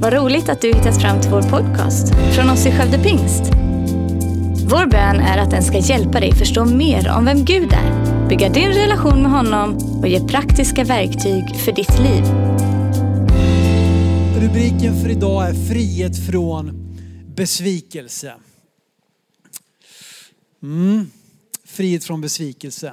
Vad roligt att du hittat fram till vår podcast från oss i Skövde Pingst. Vår bön är att den ska hjälpa dig förstå mer om vem Gud är, bygga din relation med honom och ge praktiska verktyg för ditt liv. Rubriken för idag är frihet från besvikelse. Mm. Frihet från besvikelse.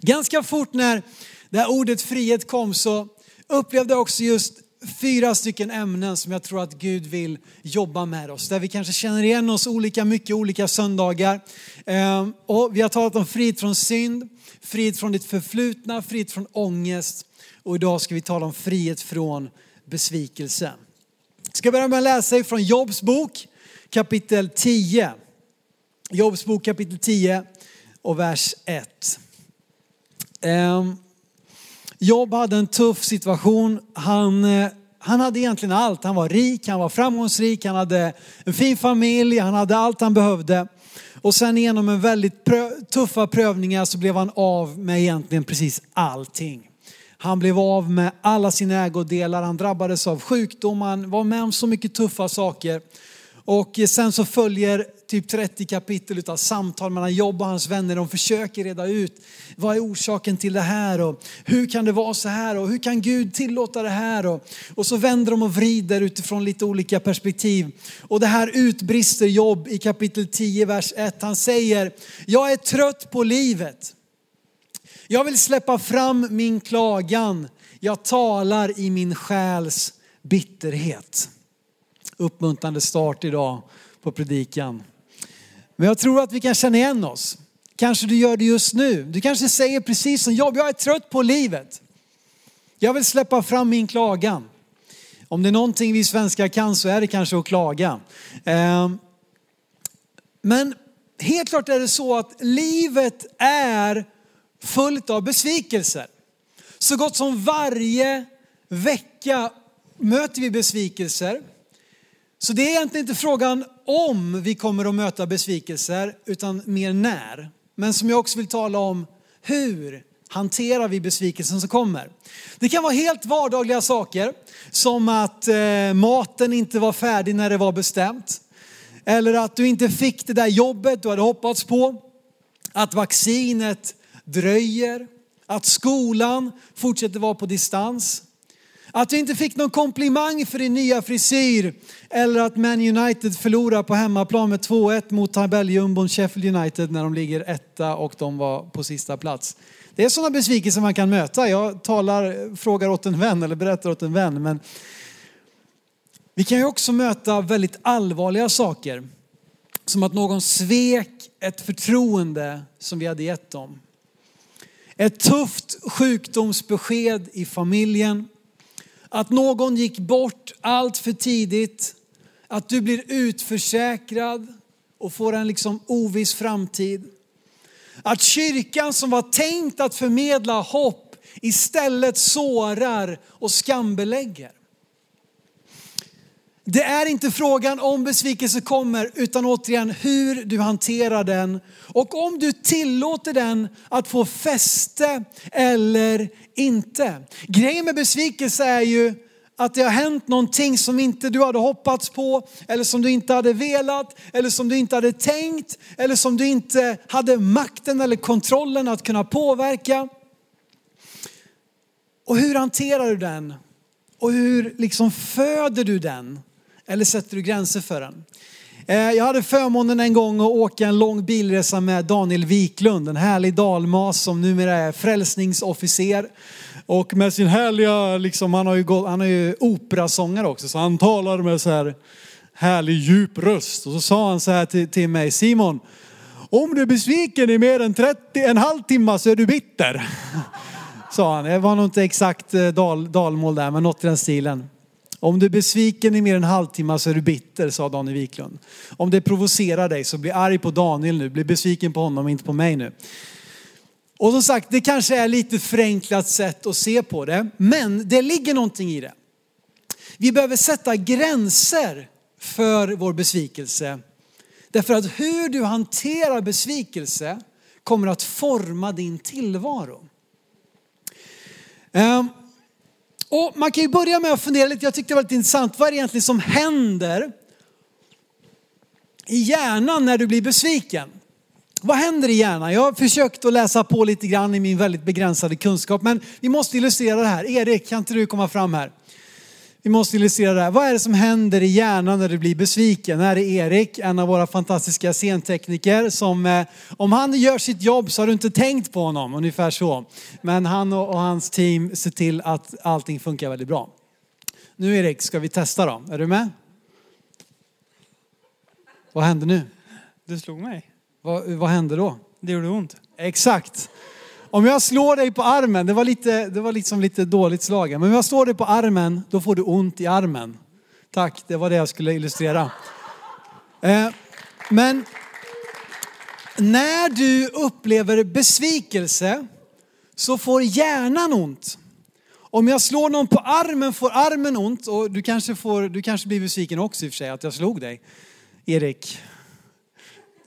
Ganska fort när det här ordet frihet kom så upplevde jag också just fyra stycken ämnen som jag tror att Gud vill jobba med oss. Där vi kanske känner igen oss olika mycket olika söndagar. Ehm, och vi har talat om frihet från synd, frihet från ditt förflutna, frihet från ångest. Och idag ska vi tala om frihet från besvikelse. Jag ska börja med att läsa från Jobs bok kapitel 10. Jobs bok kapitel 10 och vers 1. Jobb hade en tuff situation. Han, eh, han hade egentligen allt. Han var rik, han var framgångsrik, han hade en fin familj, han hade allt han behövde. Och sen genom en väldigt prö tuffa prövningar så blev han av med egentligen precis allting. Han blev av med alla sina ägodelar, han drabbades av sjukdom, han var med om så mycket tuffa saker. Och sen så följer typ 30 kapitel av samtal mellan Jobb och hans vänner. De försöker reda ut vad är orsaken till det här och hur kan det vara så här och hur kan Gud tillåta det här? Och, och så vänder de och vrider utifrån lite olika perspektiv. Och det här utbrister Jobb i kapitel 10, vers 1. Han säger, jag är trött på livet. Jag vill släppa fram min klagan. Jag talar i min själs bitterhet uppmuntrande start idag på predikan. Men jag tror att vi kan känna igen oss. Kanske du gör det just nu. Du kanske säger precis som jag, jag är trött på livet. Jag vill släppa fram min klagan. Om det är någonting vi svenskar kan så är det kanske att klaga. Ehm, men helt klart är det så att livet är fullt av besvikelser. Så gott som varje vecka möter vi besvikelser. Så det är egentligen inte frågan om vi kommer att möta besvikelser, utan mer när. Men som jag också vill tala om, hur hanterar vi besvikelsen som kommer? Det kan vara helt vardagliga saker, som att eh, maten inte var färdig när det var bestämt. Eller att du inte fick det där jobbet du hade hoppats på. Att vaccinet dröjer. Att skolan fortsätter vara på distans. Att du inte fick någon komplimang för din nya frisyr eller att Man United förlorar på hemmaplan med 2-1 mot tabelljumbon Sheffield United när de ligger etta och de var på sista plats. Det är sådana besvikelser man kan möta. Jag talar, frågar åt en vän eller berättar åt en vän. Men vi kan ju också möta väldigt allvarliga saker. Som att någon svek ett förtroende som vi hade gett dem. Ett tufft sjukdomsbesked i familjen att någon gick bort allt för tidigt, att du blir utförsäkrad och får en liksom oviss framtid. Att kyrkan som var tänkt att förmedla hopp istället sårar och skambelägger. Det är inte frågan om besvikelse kommer utan återigen hur du hanterar den och om du tillåter den att få fäste eller inte. Grejen med besvikelse är ju att det har hänt någonting som inte du hade hoppats på eller som du inte hade velat eller som du inte hade tänkt eller som du inte hade makten eller kontrollen att kunna påverka. Och hur hanterar du den? Och hur liksom föder du den? Eller sätter du gränser för den? Eh, jag hade förmånen en gång att åka en lång bilresa med Daniel Wiklund, en härlig dalmas som numera är frälsningsofficer. Och med sin härliga, liksom, han har ju, han är ju operasångare också, så han talar med så här härlig djup röst. Och så sa han så här till, till mig, Simon, om du är besviken i mer än 30, en halvtimme så är du bitter. Sa han. Det var nog inte exakt eh, dal, dalmål där, men något i den stilen. Om du är besviken i mer än en halvtimme så är du bitter, sa Daniel Wiklund. Om det provocerar dig så bli arg på Daniel nu, bli besviken på honom, inte på mig nu. Och som sagt, det kanske är lite förenklat sätt att se på det, men det ligger någonting i det. Vi behöver sätta gränser för vår besvikelse. Därför att hur du hanterar besvikelse kommer att forma din tillvaro. Ehm, och man kan ju börja med att fundera lite, jag tyckte det var lite intressant, vad är det egentligen som händer i hjärnan när du blir besviken? Vad händer i hjärnan? Jag har försökt att läsa på lite grann i min väldigt begränsade kunskap, men vi måste illustrera det här. Erik, kan inte du komma fram här? Vi måste illustrera det här. Vad är det som händer i hjärnan när du blir besviken? Här är Erik, en av våra fantastiska scentekniker som, eh, om han gör sitt jobb så har du inte tänkt på honom, ungefär så. Men han och, hans team ser till att allting funkar väldigt bra. Nu Erik, ska vi testa då? Är du med? Vad händer nu? Du slog mig. Vad, vad händer då? Det gjorde ont. Exakt. Om jag slår dig på armen, det var, lite, det var liksom lite dåligt slagen, men om jag slår dig på armen, då får du ont i armen. Tack, det var det jag skulle illustrera. Eh, men när du upplever besvikelse så får hjärnan ont. Om jag slår någon på armen får armen ont och du kanske, får, du kanske blir besviken också i och för sig att jag slog dig. Erik,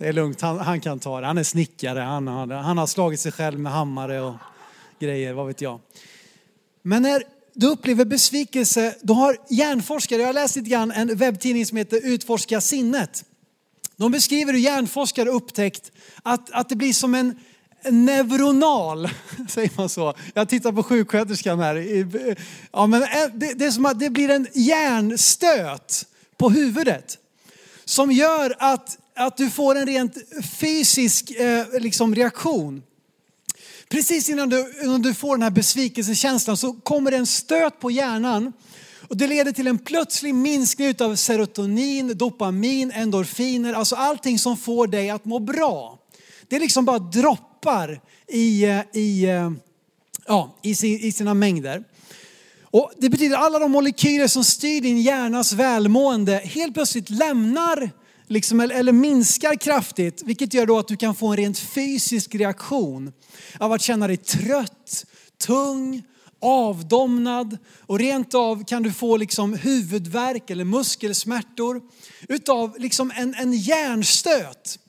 det är lugnt, han, han kan ta det. Han är snickare, han, han, han har slagit sig själv med hammare och grejer, vad vet jag. Men när du upplever besvikelse, då har hjärnforskare, jag har läst lite grann en webbtidning som heter Utforska sinnet. De beskriver hur hjärnforskare upptäckt att, att det blir som en neuronal, säger man så? Jag tittar på sjuksköterskan här. Ja, men eh, det, det är som att det blir en hjärnstöt på huvudet som gör att att du får en rent fysisk eh, liksom reaktion. Precis innan du, innan du får den här besvikelsekänslan så kommer det en stöt på hjärnan och det leder till en plötslig minskning av serotonin, dopamin, endorfiner, alltså allting som får dig att må bra. Det är liksom bara droppar i, eh, i, eh, ja, i, sina mängder. Och det betyder att alla de molekyler som styr din hjärnas välmående helt plötsligt lämnar liksom, eller minskar kraftigt, vilket gör då att du kan få en rent fysisk reaktion av att känna dig trött, tung, avdomnad och rent av kan du få liksom huvudvärk eller muskelsmärtor utav liksom en, en hjärnstöt.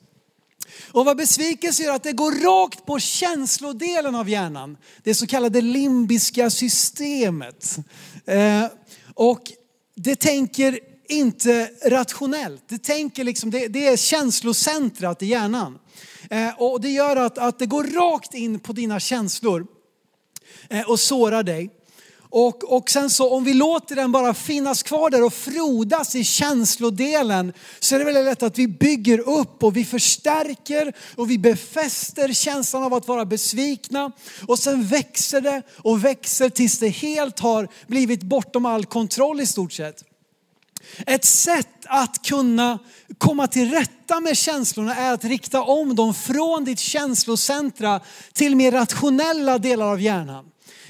Och vad besvikelse gör att det går rakt på känslodelen av hjärnan, det så kallade limbiska systemet. Eh, och det tänker inte rationellt. Det, tänker liksom, det, det är känslocentrat i hjärnan. Eh, och det gör att, att det går rakt in på dina känslor eh, och sårar dig. Och, och sen så om vi låter den bara finnas kvar där och frodas i känslodelen så är det väldigt lätt att vi bygger upp och vi förstärker och vi befäster känslan av att vara besvikna. Och sen växer det och växer tills det helt har blivit bortom all kontroll i stort sett. Ett sätt att kunna komma till rätta med känslorna är att rikta om dem från ditt känslocentra till mer rationella delar av hjärnan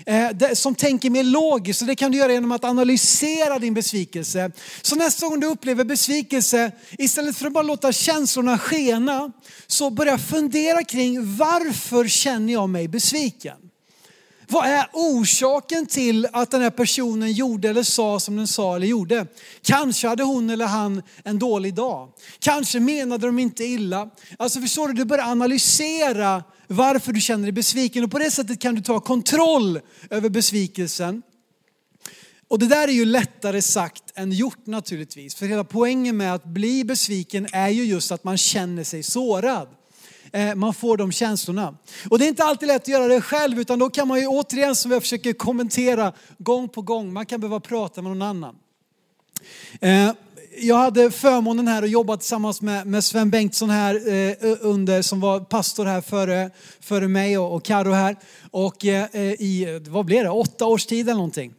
eh, som tänker mer logiskt. Och det kan du göra genom att analysera din besvikelse. Så nästa gång du upplever besvikelse, istället för att bara låta känslorna skena, så börja fundera kring varför känner jag mig besviken? Vad är orsaken till att den här personen gjorde eller sa som den sa eller gjorde? Kanske hade hon eller han en dålig dag. Kanske menade de inte illa. Alltså förstår du, du börjar analysera varför du känner dig besviken och på det sättet kan du ta kontroll över besvikelsen. Och det där är ju lättare sagt än gjort naturligtvis. För hela poängen med att bli besviken är ju just att man känner sig sårad. Eh, man får de känslorna. Och det är inte alltid lätt att göra det själv utan då kan man ju återigen som jag försöker kommentera gång på gång, man kan behöva prata med någon annan. Eh, jag hade förmånen här att jobba tillsammans med, med Sven Bengtsson här eh, under, som var pastor här före, före mig och, och Karo här. Och i, vad blev det, åtta års tid eller någonting.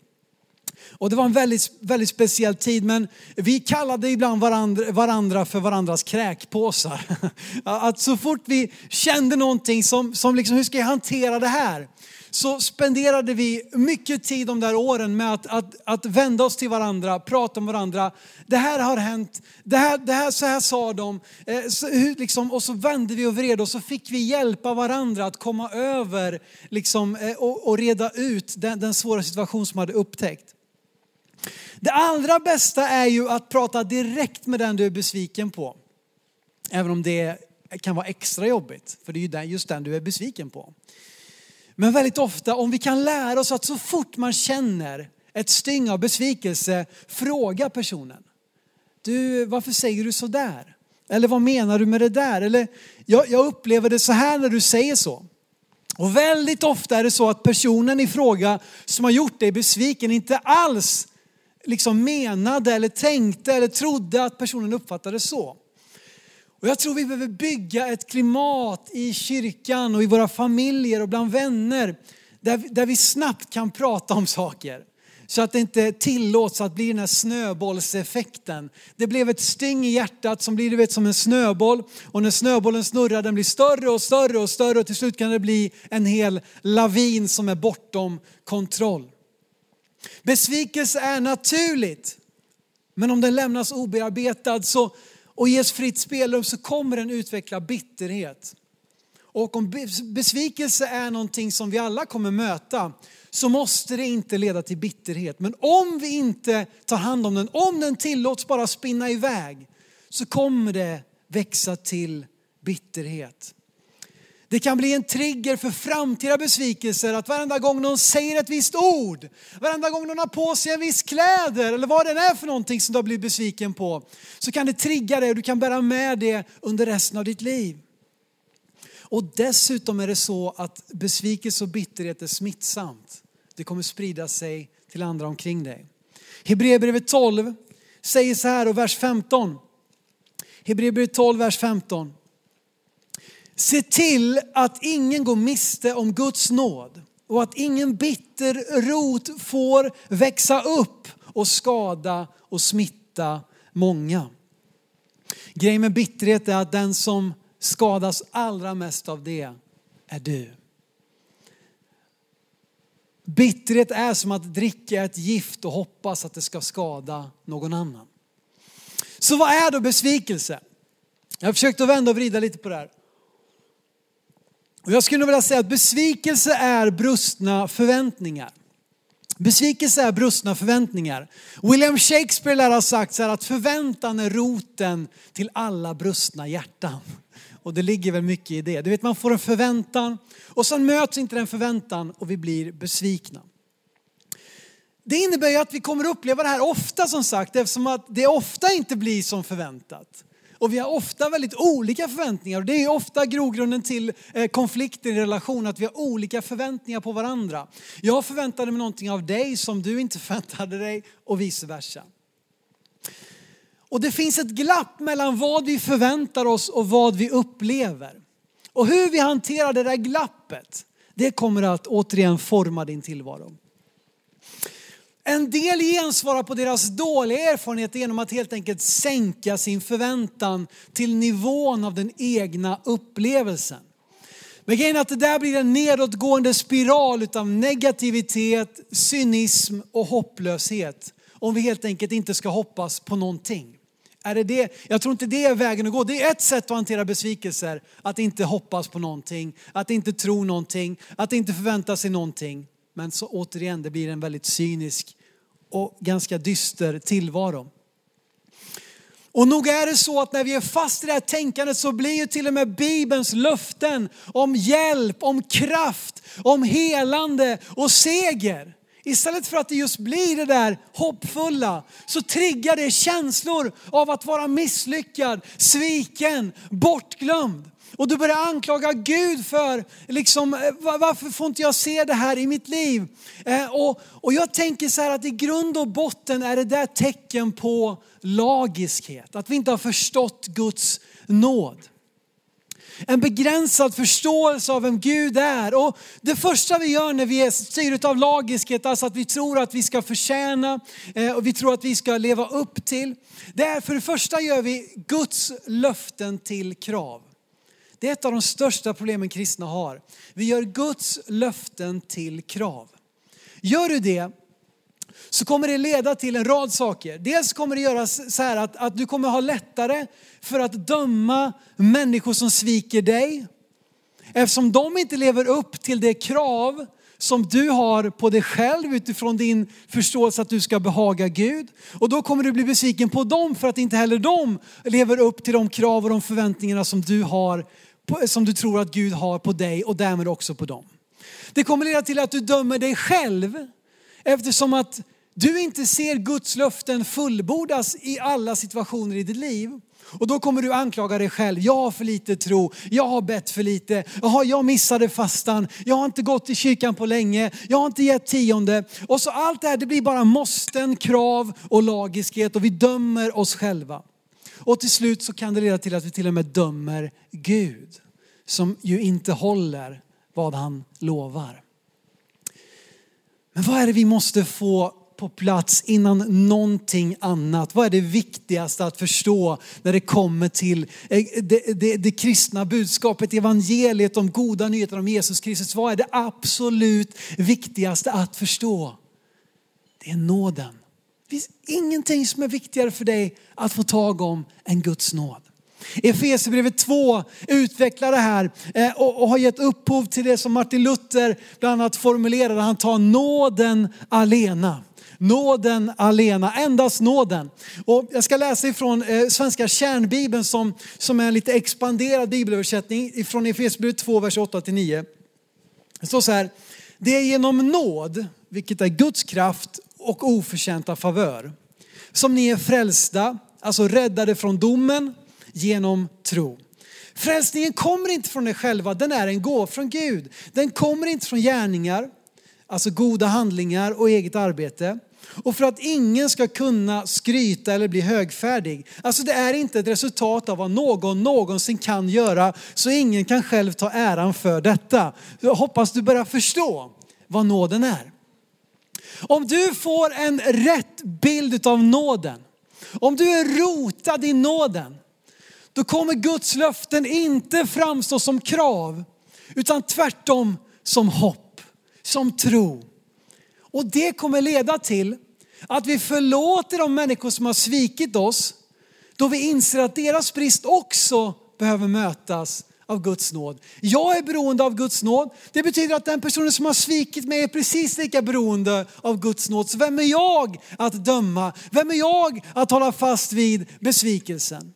Och det var en väldigt, väldigt speciell tid, men vi kallade ibland varandra, varandra för varandras kräkpåsar. Att så fort vi kände någonting som, som liksom, hur ska jag hantera det här? Så spenderade vi mycket tid de där åren med att, att, att vända oss till varandra, prata om varandra. Det här har hänt, det här, det här, så här sa de. Eh, så, liksom, och så vände vi och vred och så fick vi hjälpa varandra att komma över liksom, eh, och, och reda ut den, den svåra situation som hade upptäckt. Det allra bästa är ju att prata direkt med den du är besviken på. Även om det kan vara extra jobbigt, för det är ju just den du är besviken på. Men väldigt ofta, om vi kan lära oss att så fort man känner ett styng av besvikelse, fråga personen. Du, varför säger du så där? Eller vad menar du med det där? Eller jag, jag upplever det så här när du säger så. Och väldigt ofta är det så att personen i fråga som har gjort dig besviken inte alls liksom menade eller tänkte eller trodde att personen uppfattade så. Och jag tror vi behöver bygga ett klimat i kyrkan och i våra familjer och bland vänner där, där vi snabbt kan prata om saker. Så att det inte tillåts att bli den här snöbollseffekten. Det blev ett sting i hjärtat som blir du vet, som en snöboll. Och när snöbollen snurrar den blir större och större och större och till slut kan det bli en hel lavin som är bortom kontroll. Besvikelse är naturligt. Men om den lämnas obearbetad så, och ges fritt spelrum så kommer den utveckla bitterhet. Och om besvikelse är någonting som vi alla kommer möta så måste det inte leda till bitterhet. Men om vi inte tar hand om den, om den tillåts bara spinna iväg så kommer det växa till bitterhet. Det kan bli en trigger för framtida besvikelser att varenda gång någon säger ett visst ord, varenda gång någon har på sig en viss kläder eller vad det är för någonting som du har blivit besviken på, så kan det trigga dig och du kan bära med det under resten av ditt liv. Och dessutom är det så att besvikelse och bitterhet är smittsamt. Det kommer sprida sig till andra omkring dig. Hebreerbrevet 12 säger så här och vers 15. Hebreerbrevet 12, vers 15. Se till att ingen går miste om Guds nåd och att ingen bitter rot får växa upp och skada och smitta många. Grejen med bitterhet är att den som skadas allra mest av det är du. Bitterhet är som att dricka ett gift och hoppas att det ska skada någon annan. Så vad är då besvikelse? Jag har försökt att vända och vrida lite på det här. Och jag skulle vilja säga att besvikelse är brustna förväntningar. Besvikelse är brustna förväntningar. William Shakespeare lär ha sagt så här att förväntan är roten till alla brustna hjärtan. Och det ligger väl mycket i det. Du vet man får en förväntan och sen möts inte den förväntan och vi blir besvikna. Det innebär ju att vi kommer uppleva det här ofta som sagt eftersom att det ofta inte blir som förväntat. Och vi har ofta väldigt olika förväntningar och det är ofta grogrunden till eh, konflikter i relation, att vi har olika förväntningar på varandra. Jag förväntade mig någonting av dig som du inte förväntade dig och vice versa. Och det finns ett glapp mellan vad vi förväntar oss och vad vi upplever. Och hur vi hanterar det där glappet, det kommer att återigen forma din tillvaro. En del gensvarar på deras dåliga erfarenheter genom att helt enkelt sänka sin förväntan till nivån av den egna upplevelsen. Men grejen är att det där blir en nedåtgående spiral utav negativitet, cynism och hopplöshet. Om vi helt enkelt inte ska hoppas på någonting. Är det det? Jag tror inte det är vägen att gå. Det är ett sätt att hantera besvikelser. Att inte hoppas på någonting, att inte tro någonting, att inte förvänta sig någonting. Men så återigen, det blir en väldigt cynisk och ganska dyster tillvaro. Och nog är det så att när vi är fast i det här tänkandet så blir ju till och med Bibelns löften om hjälp, om kraft, om helande och seger. Istället för att det just blir det där hoppfulla så triggar det känslor av att vara misslyckad, sviken, bortglömd. Och du börjar anklaga Gud för, liksom, eh, varför får inte jag se det här i mitt liv? Eh, och, och jag tänker så här att i grund och botten är det där tecken på lagiskhet. Att vi inte har förstått Guds nåd. En begränsad förståelse av vem Gud är. Och det första vi gör när vi är styrda av lagiskhet, alltså att vi tror att vi ska förtjäna eh, och vi tror att vi ska leva upp till. Det är för det första gör vi Guds löften till krav. Det är ett av de största problemen kristna har. Vi gör Guds löften till krav. Gör du det så kommer det leda till en rad saker. Dels kommer det göra så här att, att du kommer ha lättare för att döma människor som sviker dig. Eftersom de inte lever upp till det krav som du har på dig själv utifrån din förståelse att du ska behaga Gud. Och då kommer du bli besviken på dem för att inte heller de lever upp till de krav och de förväntningarna som du har som du tror att Gud har på dig och därmed också på dem. Det kommer leda till att du dömer dig själv eftersom att du inte ser Guds löften fullbordas i alla situationer i ditt liv. Och då kommer du anklaga dig själv. Jag har för lite tro, jag har bett för lite, Jaha, jag missade fastan, jag har inte gått i kyrkan på länge, jag har inte gett tionde. Och så allt det här, det blir bara måsten, krav och lagiskhet och vi dömer oss själva. Och till slut så kan det leda till att vi till och med dömer Gud som ju inte håller vad han lovar. Men vad är det vi måste få på plats innan någonting annat? Vad är det viktigaste att förstå när det kommer till eh, det, det, det kristna budskapet, evangeliet, de goda nyheterna om Jesus Kristus? Vad är det absolut viktigaste att förstå? Det är nåden. Det finns ingenting som är viktigare för dig att få tag om än Guds nåd. Efesierbrevet 2 utvecklar det här eh, och har gett upphov till det som Martin Luther bland annat formulerade. Han tar nåden alena. Nåden alena, endast nåden. Och jag ska läsa ifrån eh, Svenska kärnbibeln som, som är en lite expanderad bibelöversättning ifrån Efesierbrevet 2, vers 8-9. Det står så här, det är genom nåd, vilket är Guds kraft och oförtjänta favör, som ni är frälsta, alltså räddade från domen genom tro. Frälsningen kommer inte från er själva, den är en gåva från Gud. Den kommer inte från gärningar, alltså goda handlingar och eget arbete. Och för att ingen ska kunna skryta eller bli högfärdig. Alltså det är inte ett resultat av vad någon någonsin kan göra, så ingen kan själv ta äran för detta. Jag hoppas du börjar förstå vad nåden är. Om du får en rätt bild av nåden, om du är rotad i nåden, då kommer Guds löften inte framstå som krav, utan tvärtom som hopp, som tro. Och det kommer leda till att vi förlåter de människor som har svikit oss, då vi inser att deras brist också behöver mötas av Guds nåd. Jag är beroende av Guds nåd. Det betyder att den personen som har svikit mig är precis lika beroende av Guds nåd. Så vem är jag att döma? Vem är jag att hålla fast vid besvikelsen?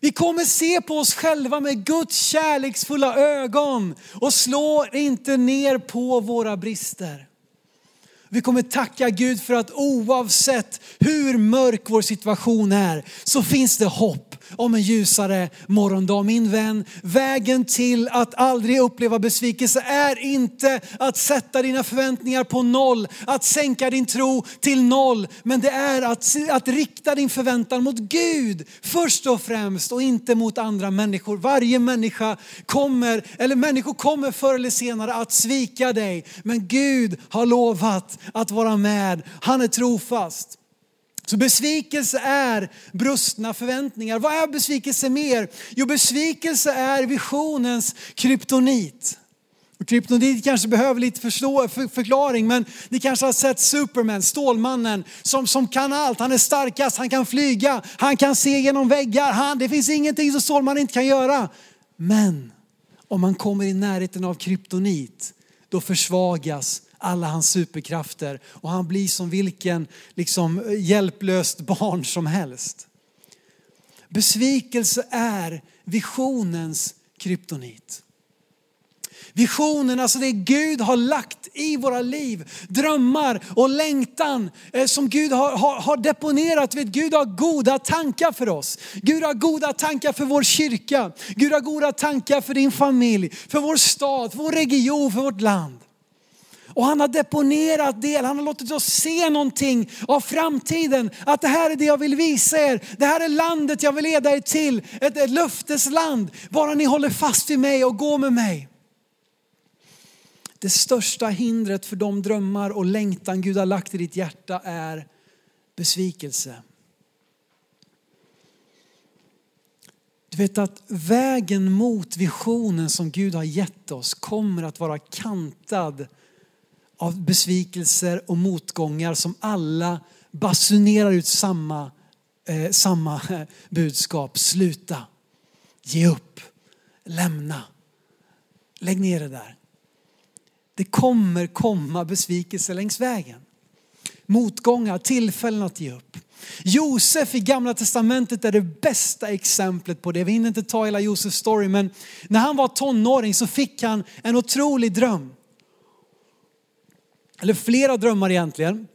Vi kommer se på oss själva med Guds kärleksfulla ögon och slår inte ner på våra brister. Vi kommer tacka Gud för att oavsett hur mörk vår situation är så finns det hopp om en ljusare morgondag. Min vän, vägen till att aldrig uppleva besvikelse är inte att sätta dina förväntningar på noll, att sänka din tro till noll. Men det är att, att rikta din förväntan mot Gud först och främst och inte mot andra människor. Varje människa kommer, eller människor kommer förr eller senare att svika dig. Men Gud har lovat att vara med. Han är trofast. Så besvikelse är brustna förväntningar. Vad är besvikelse mer? Jo, besvikelse är visionens kryptonit. kryptonit kanske behöver lite förstå, för, förklaring, men ni kanske har sett Superman, Stålmannen, som, som kan allt. Han är starkast, han kan flyga, han kan se genom väggar. Han, det finns ingenting som Stålmannen inte kan göra. Men om man kommer i närheten av kryptonit, då försvagas alla hans superkrafter och han blir som vilken liksom, hjälplöst barn som helst. Besvikelse är visionens kryptonit. Visionen, alltså det Gud har lagt i våra liv, drömmar och längtan eh, som Gud har, har, har deponerat. Vet, Gud har goda tankar för oss. Gud har goda tankar för vår kyrka. Gud har goda tankar för din familj, för vår stad, för vår region, för vårt land. Och han har deponerat del, han har låtit oss se någonting av framtiden. Att det här är det jag vill visa er. Det här är landet jag vill leda er till. Ett, ett löftesland. Bara ni håller fast vid mig och går med mig. Det största hindret för de drömmar och längtan Gud har lagt i ditt hjärta är besvikelse. Du vet att vägen mot visionen som Gud har gett oss kommer att vara kantad av besvikelser och motgångar som alla basunerar ut samma, eh, samma budskap. Sluta, ge upp, lämna, lägg ner det där. Det kommer komma besvikelser längs vägen. Motgångar, tillfällen att ge upp. Josef i gamla testamentet är det bästa exemplet på det. Vi hinner inte ta hela Josefs story men när han var tonåring så fick han en otrolig dröm eller flera drömmar egentligen.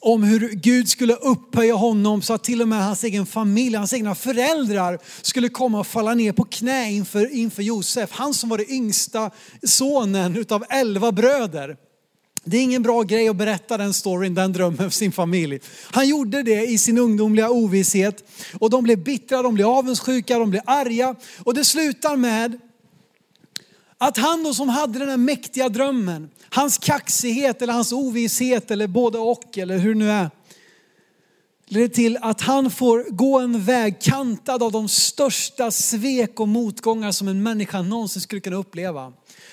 om hur Gud skulle upphöja honom så att till och med hans egen familj, hans egna föräldrar skulle komma och falla ner på knä inför, inför Josef. Han som var den yngsta sonen utav elva bröder. Det är ingen bra grej att berätta den storyn, den drömmen för sin familj. Han gjorde det i sin ungdomliga ovisshet och de blev bittra, de blev avundsjuka, de blev arga och det slutar med att han då som hade den här mäktiga drömmen, hans kaxighet eller hans ovisshet eller både och eller hur det nu är. Leder till att han får gå en väg kantad av de största svek och motgångar som en människa någonsin skulle kunna uppleva.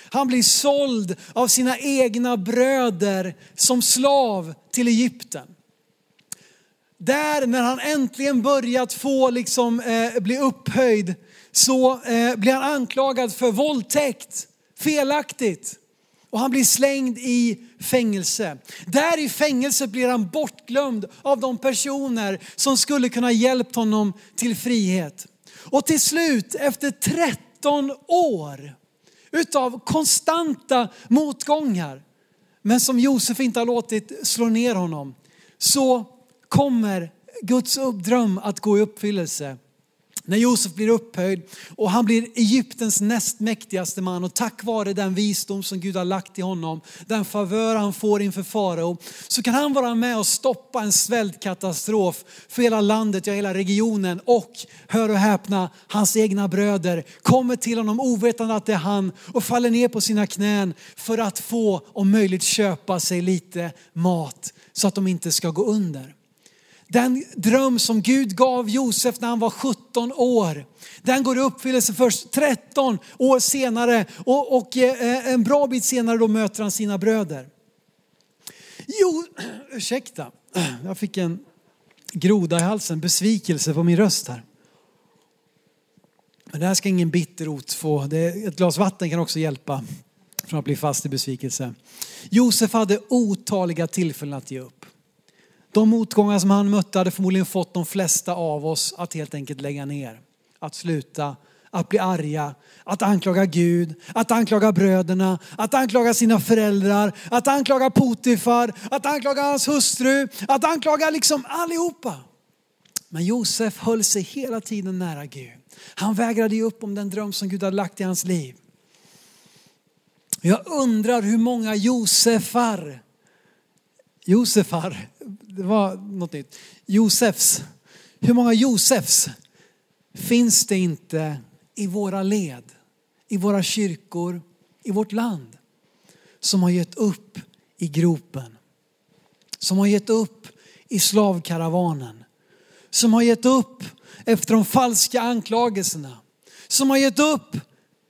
Han blir såld av sina egna bröder som slav till Egypten. Där när han äntligen börjat få liksom, eh, bli upphöjd så eh, blir han anklagad för våldtäkt, felaktigt. Och han blir slängd i fängelse. Där i fängelset blir han bortglömd av de personer som skulle kunna hjälpt honom till frihet. Och till slut, efter 13 år utav konstanta motgångar, men som Josef inte har låtit slå ner honom, så kommer Guds dröm att gå i uppfyllelse. När Josef blir upphöjd och han blir Egyptens näst mäktigaste man och tack vare den visdom som Gud har lagt i honom, den favör han får inför farao, så kan han vara med och stoppa en svältkatastrof för hela landet, ja hela regionen och, hör och häpna, hans egna bröder kommer till honom ovetande att det är han och faller ner på sina knän för att få om möjligt köpa sig lite mat så att de inte ska gå under. Den dröm som Gud gav Josef när han var 17 år, den går i uppfyllelse först 13 år senare och, och eh, en bra bit senare då möter han sina bröder. Jo, ursäkta, jag fick en groda i halsen, besvikelse på min röst här. Men det här ska ingen bitterot få. Det, ett glas vatten kan också hjälpa från att bli fast i besvikelse. Josef hade otaliga tillfällen att ge upp. De motgångar som han mötte hade förmodligen fått de flesta av oss att helt enkelt lägga ner. Att sluta, att bli arga, att anklaga Gud, att anklaga bröderna, att anklaga sina föräldrar, att anklaga Potifar, att anklaga hans hustru, att anklaga liksom allihopa. Men Josef höll sig hela tiden nära Gud. Han vägrade ge upp om den dröm som Gud hade lagt i hans liv. Jag undrar hur många Josefar Josefar, det var något nytt. Josefs, hur många Josefs finns det inte i våra led, i våra kyrkor, i vårt land som har gett upp i gropen, som har gett upp i slavkaravanen, som har gett upp efter de falska anklagelserna, som har gett upp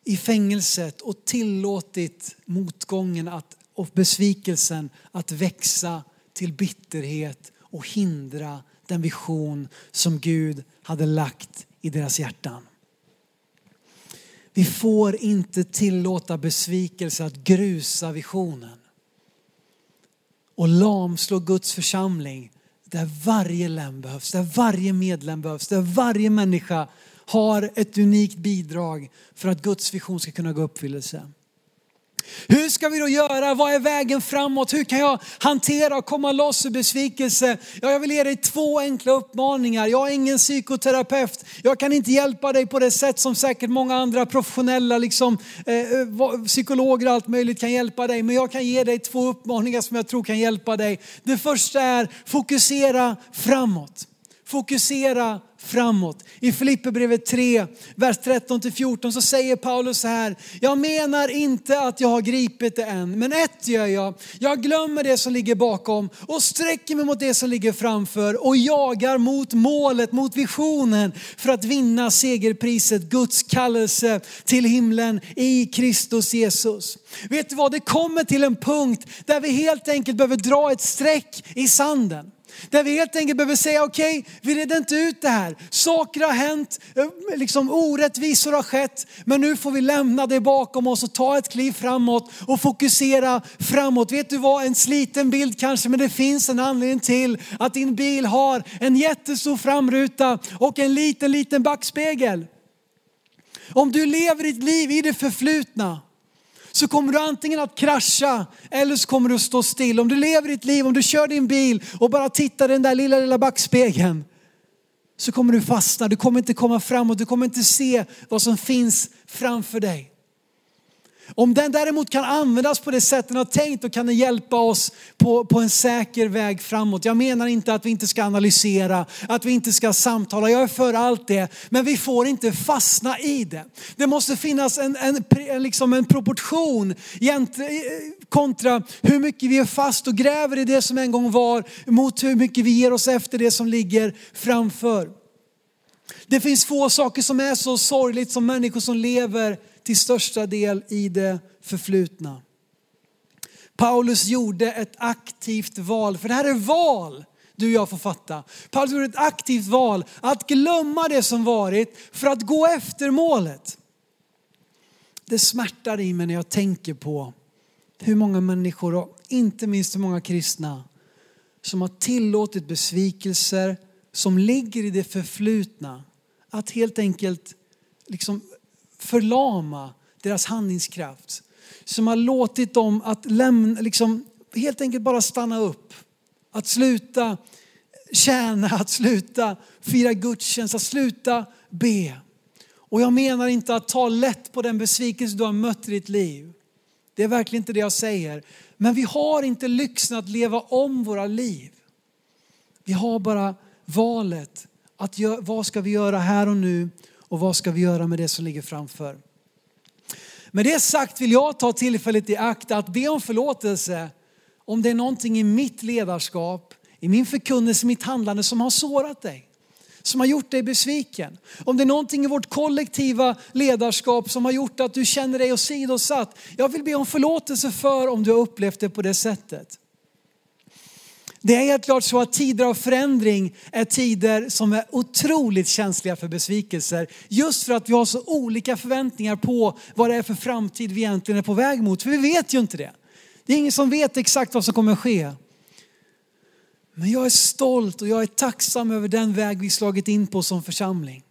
i fängelset och tillåtit motgången att och besvikelsen att växa till bitterhet och hindra den vision som Gud hade lagt i deras hjärtan. Vi får inte tillåta besvikelse att grusa visionen och lamslå Guds församling där varje lem behövs, där varje medlem behövs, där varje människa har ett unikt bidrag för att Guds vision ska kunna gå i uppfyllelse. Hur ska vi då göra? Vad är vägen framåt? Hur kan jag hantera och komma loss ur besvikelse? Ja, jag vill ge dig två enkla uppmaningar. Jag är ingen psykoterapeut. Jag kan inte hjälpa dig på det sätt som säkert många andra professionella liksom, eh, eh psykologer och allt möjligt kan hjälpa dig. Men jag kan ge dig två uppmaningar som jag tror kan hjälpa dig. Det första är fokusera framåt. Fokusera framåt. I Filipperbrevet 3, vers 13-14 så säger Paulus så här. Jag menar inte att jag har gripit det än, men ett gör jag. Jag glömmer det som ligger bakom och sträcker mig mot det som ligger framför och jagar mot målet, mot visionen för att vinna segerpriset, Guds kallelse till himlen i Kristus Jesus. Vet du vad, det kommer till en punkt där vi helt enkelt behöver dra ett streck i sanden. Där vi helt enkelt behöver säga okej, okay, vi redde inte ut det här. Saker har hänt, eh, liksom orättvisor har skett. Men nu får vi lämna det bakom oss och ta ett kliv framåt och fokusera framåt. Vet du vad, en sliten bild kanske, men det finns en anledning till att din bil har en jättestor framruta och en liten, liten backspegel. Om du lever ditt liv i det förflutna så kommer du antingen att krascha eller så kommer du att stå still. Om du lever ditt liv, om du kör din bil och bara tittar i den där lilla, lilla backspegeln så kommer du fastna. Du kommer inte komma framåt, du kommer inte se vad som finns framför dig. Om den däremot kan användas på det sätt den har tänkt, då kan den hjälpa oss på, på en säker väg framåt. Jag menar inte att vi inte ska analysera, att vi inte ska samtala. Jag är för allt det. Men vi får inte fastna i det. Det måste finnas en, en, en, liksom en proportion eh, kontra hur mycket vi är fast och gräver i det som en gång var mot hur mycket vi ger oss efter det som ligger framför. Det finns få saker som är så sorgligt som människor som lever till största del i det förflutna. Paulus gjorde ett aktivt val, för det här är val du och jag får fatta. Paulus gjorde ett aktivt val att glömma det som varit för att gå efter målet. Det smärtar i mig när jag tänker på hur många människor, och inte minst hur många kristna, som har tillåtit besvikelser som ligger i det förflutna att helt enkelt liksom förlama deras handlingskraft. Som har låtit dem att lämna, liksom, helt enkelt bara stanna upp. Att sluta tjäna, att sluta fira gudstjänst, att sluta be. Och jag menar inte att ta lätt på den besvikelse du har mött i ditt liv. Det är verkligen inte det jag säger. Men vi har inte lyxen att leva om våra liv. Vi har bara valet att vad ska vi göra här och nu och vad ska vi göra med det som ligger framför. Med det sagt vill jag ta tillfället i akt att be om förlåtelse om det är någonting i mitt ledarskap, i min förkunnelse, mitt handlande som har sårat dig. Som har gjort dig besviken. Om det är någonting i vårt kollektiva ledarskap som har gjort att du känner dig åsidosatt. Jag vill be om förlåtelse för om du har upplevt det på det sättet. Det är helt klart så att tider av förändring är tider som är otroligt känsliga för besvikelser. Just för att vi har så olika förväntningar på vad det är för framtid vi egentligen är på väg mot. För vi vet ju inte det. Det är ingen som vet exakt vad som kommer ske. Men jag är stolt och jag är tacksam över den väg vi slagit in på som församling.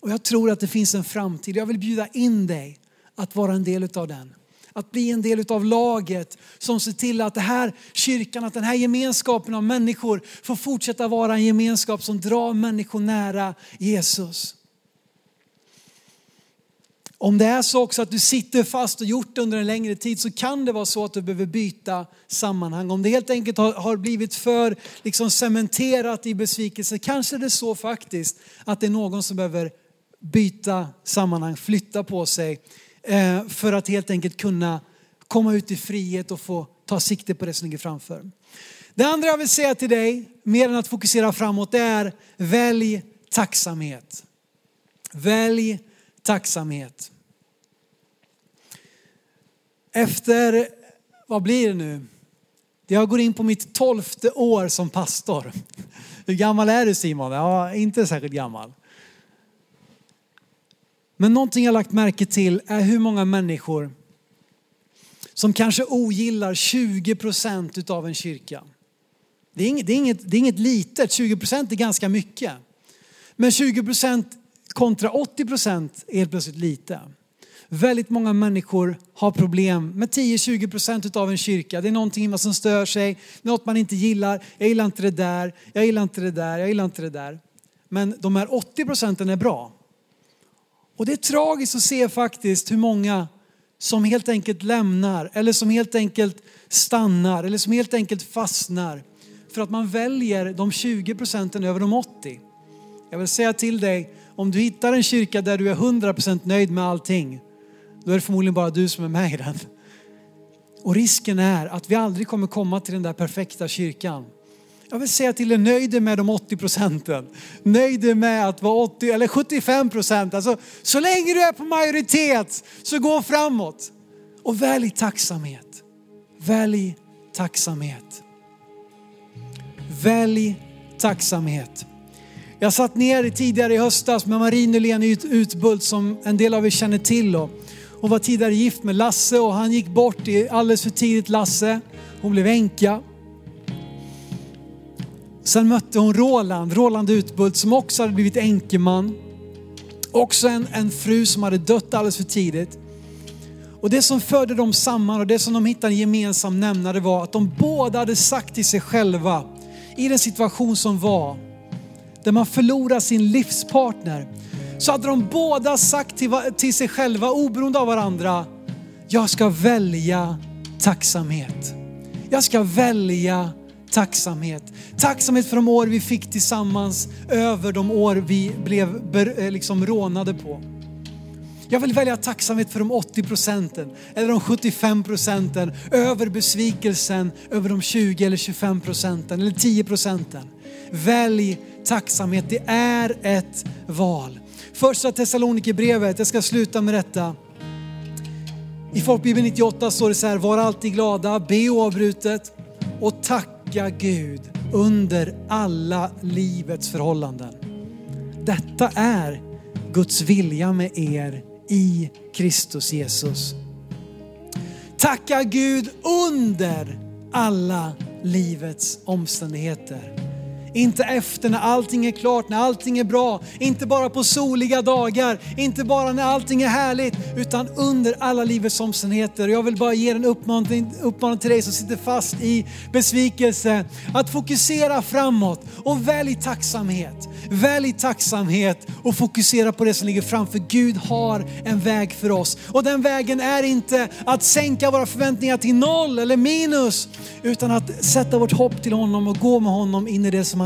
Och jag tror att det finns en framtid. Jag vill bjuda in dig att vara en del av den att bli en del av laget som ser till att den här kyrkan, att den här gemenskapen av människor får fortsätta vara en gemenskap som drar människor nära Jesus. Om det är så också att du sitter fast och gjort det under en längre tid så kan det vara så att du behöver byta sammanhang. Om det helt enkelt har, blivit för liksom cementerat i besvikelse kanske det är så faktiskt att det är någon som behöver byta sammanhang, flytta på sig Eh, för att helt enkelt kunna komma ut i frihet och få ta sikte på det som ligger framför. Det andra jag vill säga till dig, mer än att fokusera framåt, det är välj tacksamhet. Välj tacksamhet. Efter, vad blir det nu? Jag går in på mitt tolfte år som pastor. Hur gammal är du Simon? Ja, inte särskilt gammal. Men någonting jag lagt märke till är hur många människor som kanske ogillar 20 procent av en kyrka. Det är, inget, det, är inget, det är inget litet, 20 procent är ganska mycket. Men 20 procent kontra 80 procent är helt plötsligt lite. Väldigt många människor har problem med 10-20 procent av en kyrka. Det är någonting som stör sig, något man inte gillar. Jag gillar inte det där, jag gillar inte det där, jag gillar inte det där. Men de här 80 procenten är bra. Och det är tragiskt att se faktiskt hur många som helt enkelt lämnar eller som helt enkelt stannar eller som helt enkelt fastnar för att man väljer de 20 procenten över de 80. Jag vill säga till dig, om du hittar en kyrka där du är 100 procent nöjd med allting, då är det förmodligen bara du som är med i den. Och risken är att vi aldrig kommer komma till den där perfekta kyrkan. Jag vill säga till er, nöj dig med de 80 procenten. Nöj dig med att vara 80 eller 75 procent. Alltså, så länge du är på majoritet så gå framåt. Och välj tacksamhet. Välj tacksamhet. Välj tacksamhet. Jag satt ner tidigare i höstas med Marie Nylén Utbult som en del av er känner till. Hon var tidigare gift med Lasse och han gick bort alldeles för tidigt Lasse. Hon blev änka. Sen mötte hon Roland, Roland Utbult som också hade blivit enkeman. Också en, en fru som hade dött alldeles för tidigt. Och det som förde dem samman och det som de hittade en gemensam nämnare var att de båda hade sagt till sig själva i den situation som var, där man förlorar sin livspartner, så hade de båda sagt till, till sig själva, oberoende av varandra, jag ska välja tacksamhet. Jag ska välja tacksamhet. Tacksamhet för de år vi fick tillsammans över de år vi blev eh, liksom rånade på. Jag vill välja tacksamhet för de 80 procenten eller de 75 procenten över besvikelsen över de 20 eller 25 procenten eller 10 procenten. Välj tacksamhet, det är ett val. Första Thessalonikerbrevet, jag ska sluta med detta. I Folkbibeln 98 står det så här, var alltid glada, be oavbrutet och tacka Tacka Gud under alla livets förhållanden. Detta är Guds vilja med er i Kristus Jesus. Tacka Gud under alla livets omständigheter. Inte efter när allting är klart, när allting är bra. Inte bara på soliga dagar, inte bara när allting är härligt, utan under alla livets omständigheter. Jag vill bara ge en uppmaning, uppmaning till dig som sitter fast i besvikelse. Att fokusera framåt och välj tacksamhet. Välj tacksamhet och fokusera på det som ligger framför. Gud har en väg för oss. Och den vägen är inte att sänka våra förväntningar till noll eller minus, utan att sätta vårt hopp till honom och gå med honom in i det som